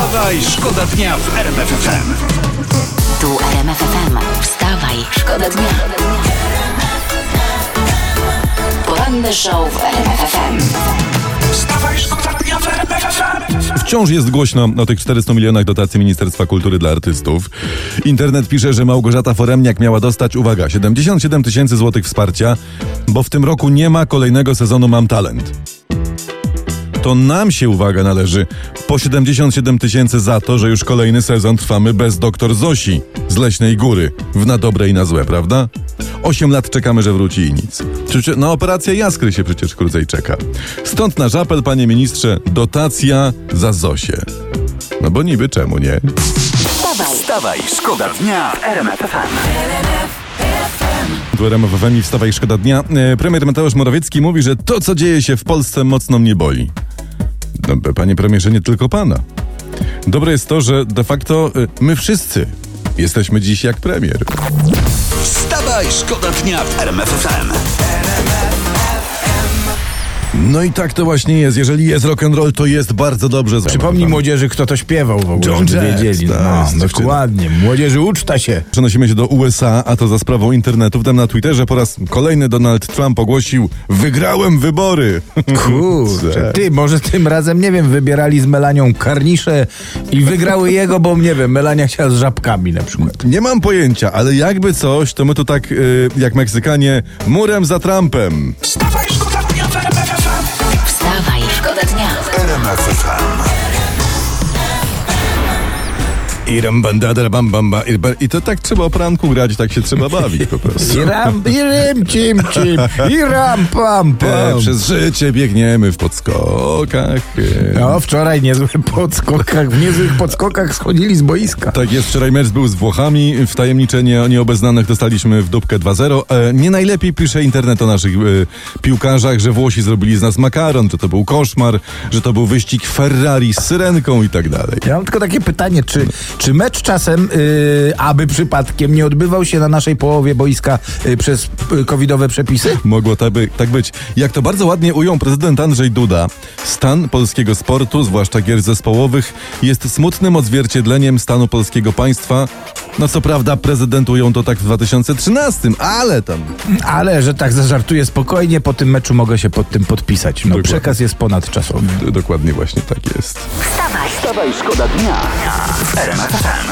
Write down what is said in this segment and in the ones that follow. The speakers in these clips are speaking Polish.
Wstawaj, szkoda dnia w RMF FM. Tu RMF FM. Wstawaj, szkoda dnia. Poranny show w RMF FM. Wstawaj, szkoda dnia w RMF FM. Wciąż jest głośno o tych 400 milionach dotacji Ministerstwa Kultury dla artystów. Internet pisze, że Małgorzata Foremniak miała dostać, uwaga, 77 tysięcy złotych wsparcia, bo w tym roku nie ma kolejnego sezonu Mam Talent. To nam się, uwaga, należy po 77 tysięcy za to, że już kolejny sezon trwamy bez doktor Zosi z Leśnej Góry. W na dobre i na złe, prawda? Osiem lat czekamy, że wróci i nic. Na operację Jaskry się przecież krócej czeka. Stąd nasz apel, panie ministrze, dotacja za Zosię. No bo niby czemu nie? Wstawaj, Wstawaj, szkoda dnia w RMF FM. Tu RMF FM i wstawaj szkoda dnia. E, Premier Mateusz Morawiecki mówi, że to, co dzieje się w Polsce, mocno mnie boli. No, panie premierze, nie tylko pana. Dobre jest to, że de facto e, my wszyscy jesteśmy dziś jak premier. Wstawaj, szkoda dnia w RMF FM. No i tak to właśnie jest. Jeżeli jest rock and roll, to jest bardzo dobrze. Przypomnij młodzieży, kto to śpiewał w ogóle, John żeby Jett, wiedzieli. tak, No, dokładnie. Młodzieży, uczta się. Przenosimy się do USA, a to za sprawą internetu. Tam na Twitterze po raz kolejny Donald Trump ogłosił wygrałem wybory. Kurczę. Ty, może tym razem, nie wiem, wybierali z Melanią karnisze i wygrały jego, bo nie wiem, Melania chciała z żabkami na przykład. Nie mam pojęcia, ale jakby coś, to my tu tak y, jak Meksykanie murem za Trumpem. Wstawaj, dnia. RMF FM. I ram bandada, bam, bam, ba, i to tak trzeba o pranku grać, tak się trzeba bawić po prostu. I ram, i rym, cim, cim, i ram, pam, E, pam. przez życie biegniemy w podskokach. No, wczoraj niezłe podskokach, w niezłych podskokach schodzili z boiska. Tak jest, wczoraj mecz był z Włochami, wtajemniczenie o nieobeznanych dostaliśmy w dupkę 2-0. E, nie najlepiej pisze internet o naszych e, piłkarzach, że Włosi zrobili z nas makaron, że to był koszmar, że to był wyścig Ferrari z syrenką i tak dalej. Ja mam tylko takie pytanie, czy, czy mecz czasem, yy, aby przypadkiem nie odbywał się na naszej połowie boiska yy, przez yy, covidowe przepisy? Mogło tak, by, tak być. Jak to bardzo ładnie ujął prezydent Andrzej Duda, stan polskiego sportu, zwłaszcza gier zespołowych, jest smutnym odzwierciedleniem stanu polskiego państwa. No co prawda prezydent ujął to tak w 2013, ale tam Ale, że tak zażartuję spokojnie, po tym meczu mogę się pod tym podpisać. No, Dokładnie. przekaz jest ponadczasowy. d- dokładnie właśnie tak jest. Wstawaj, Wstawaj, szkoda dnia w RMF FM.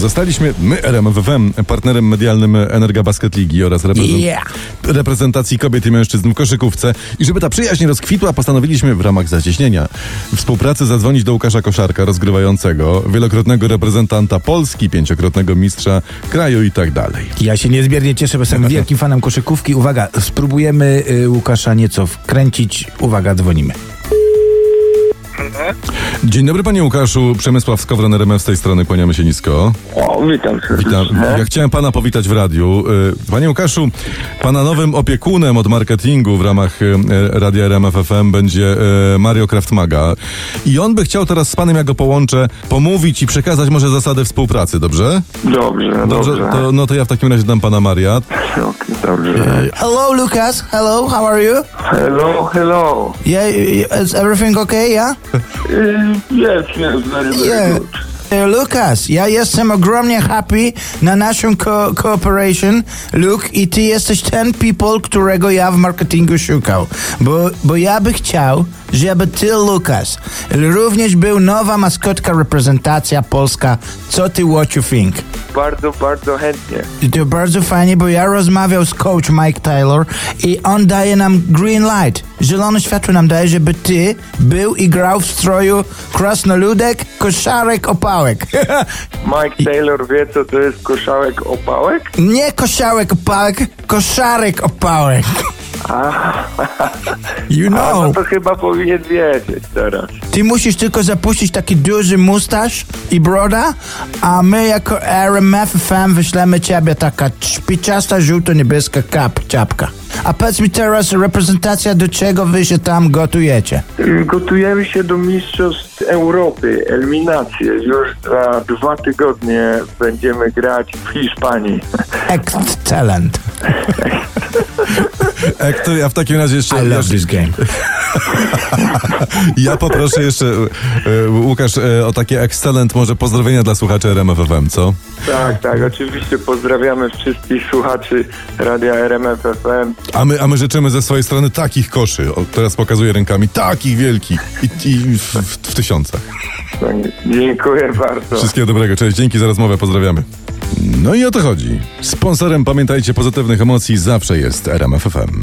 Zostaliśmy my, RMFFM, partnerem medialnym Energa Basket Ligi oraz reprezent- Yeah. reprezentacji kobiet i mężczyzn w koszykówce. I żeby ta przyjaźń rozkwitła, postanowiliśmy w ramach zacieśnienia współpracy zadzwonić do Łukasza Koszarka, rozgrywającego, wielokrotnego reprezentanta Polski, pięciokrotnego mistrza kraju i tak dalej. Ja się niezmiernie cieszę, bo jestem wielkim fanem koszykówki. Uwaga, spróbujemy y, Łukasza nieco wkręcić. Uwaga, dzwonimy. Dzień dobry panie Łukaszu, Przemysław Skowron, RMF z tej strony, kłaniamy się nisko. O, witam serdecznie. Witam. Ja chciałem pana powitać w radiu. Y, Panie Łukaszu, pana nowym opiekunem od marketingu w ramach y, Radia RMF FM będzie y, Mario Kraftmaga. I on by chciał teraz z panem, jak go połączę, pomówić i przekazać może zasady współpracy, dobrze? Dobrze, Dobrze, dobrze. to, no to ja w takim razie dam pana Maria. Dobrze. Hello, Lucas. Hello, how are you? Hello, hello. Yeah, is everything okay, yeah? Yes, yes, very, very Yeah. good. Lukas, ja jestem ogromnie happy na naszą ko- cooperation, Luke, i ty jesteś ten people, którego ja w marketingu szukał. Bo, bo ja by chciał, żeby ty, Lukas, również był nowa maskotka reprezentacja polska. Co ty, what you think? Bardzo, bardzo chętnie. To bardzo fajnie, bo ja rozmawiał z coach Mike Taylor i on daje nam green light. Zielone światło nam daje, żeby ty był i grał w stroju krasnoludek, koszarek, opałek. Mike Taylor wie, co to jest koszałek opałek? Nie koszałek, opałek, koszarek, opałek. You A no know. to chyba powinien wiedzieć teraz. Ty musisz tylko zapuścić taki duży mustaż i broda, a my jako RMF FM wyślemy ciebie taka szpiczasta, żółto-niebieska kap, czapka. A powiedz mi teraz reprezentacja, do czego wy się tam gotujecie? Gotujemy się do Mistrzostw Europy, eliminacje. Już za dwa tygodnie będziemy grać w Hiszpanii. Excellent. Jak to ja w takim razie jeszcze... I love this game. Ja poproszę jeszcze, e, e, Łukasz, e, o takie excellent może pozdrowienia dla słuchaczy RMFFM, co? Tak, tak, oczywiście pozdrawiamy wszystkich słuchaczy Radia RMF FM. A my, a my życzymy ze swojej strony takich koszy, o, teraz pokazuję rękami, takich wielkich i, i w, w, w tysiącach. Tak, Dziękuję bardzo. Wszystkiego dobrego, cześć, dzięki za rozmowę, pozdrawiamy. No i o to chodzi. Sponsorem, pamiętajcie, pozytywnych emocji zawsze jest RMFFM.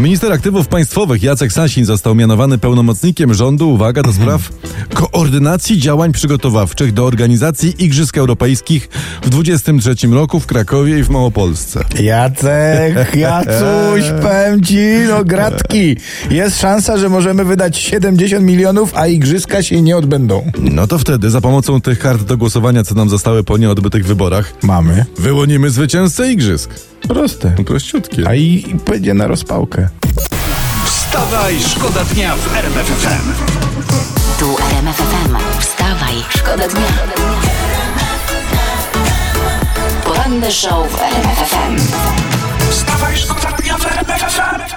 Minister Aktywów Państwowych Jacek Sasin został mianowany pełnomocnikiem rządu, uwaga, do spraw koordynacji działań przygotowawczych do organizacji Igrzysk Europejskich w 23 roku w Krakowie i w Małopolsce. Jacek, Jacuś, powiem ci, no gratki. Jest szansa, że możemy wydać 70 milionów, a igrzyska się nie odbędą. No to wtedy za pomocą tych kart do głosowania, co nam zostały po nieodbytych wyborach, Mamy. wyłonimy zwycięzcę Igrzysk. Proste. No prościutkie. A i, i będzie na rozpałkę. Wstawaj, szkoda dnia w RMF FM. Tu RMF FM. Wstawaj, szkoda dnia. Poranny show w RMF FM. Wstawaj, szkoda dnia w RMF FM.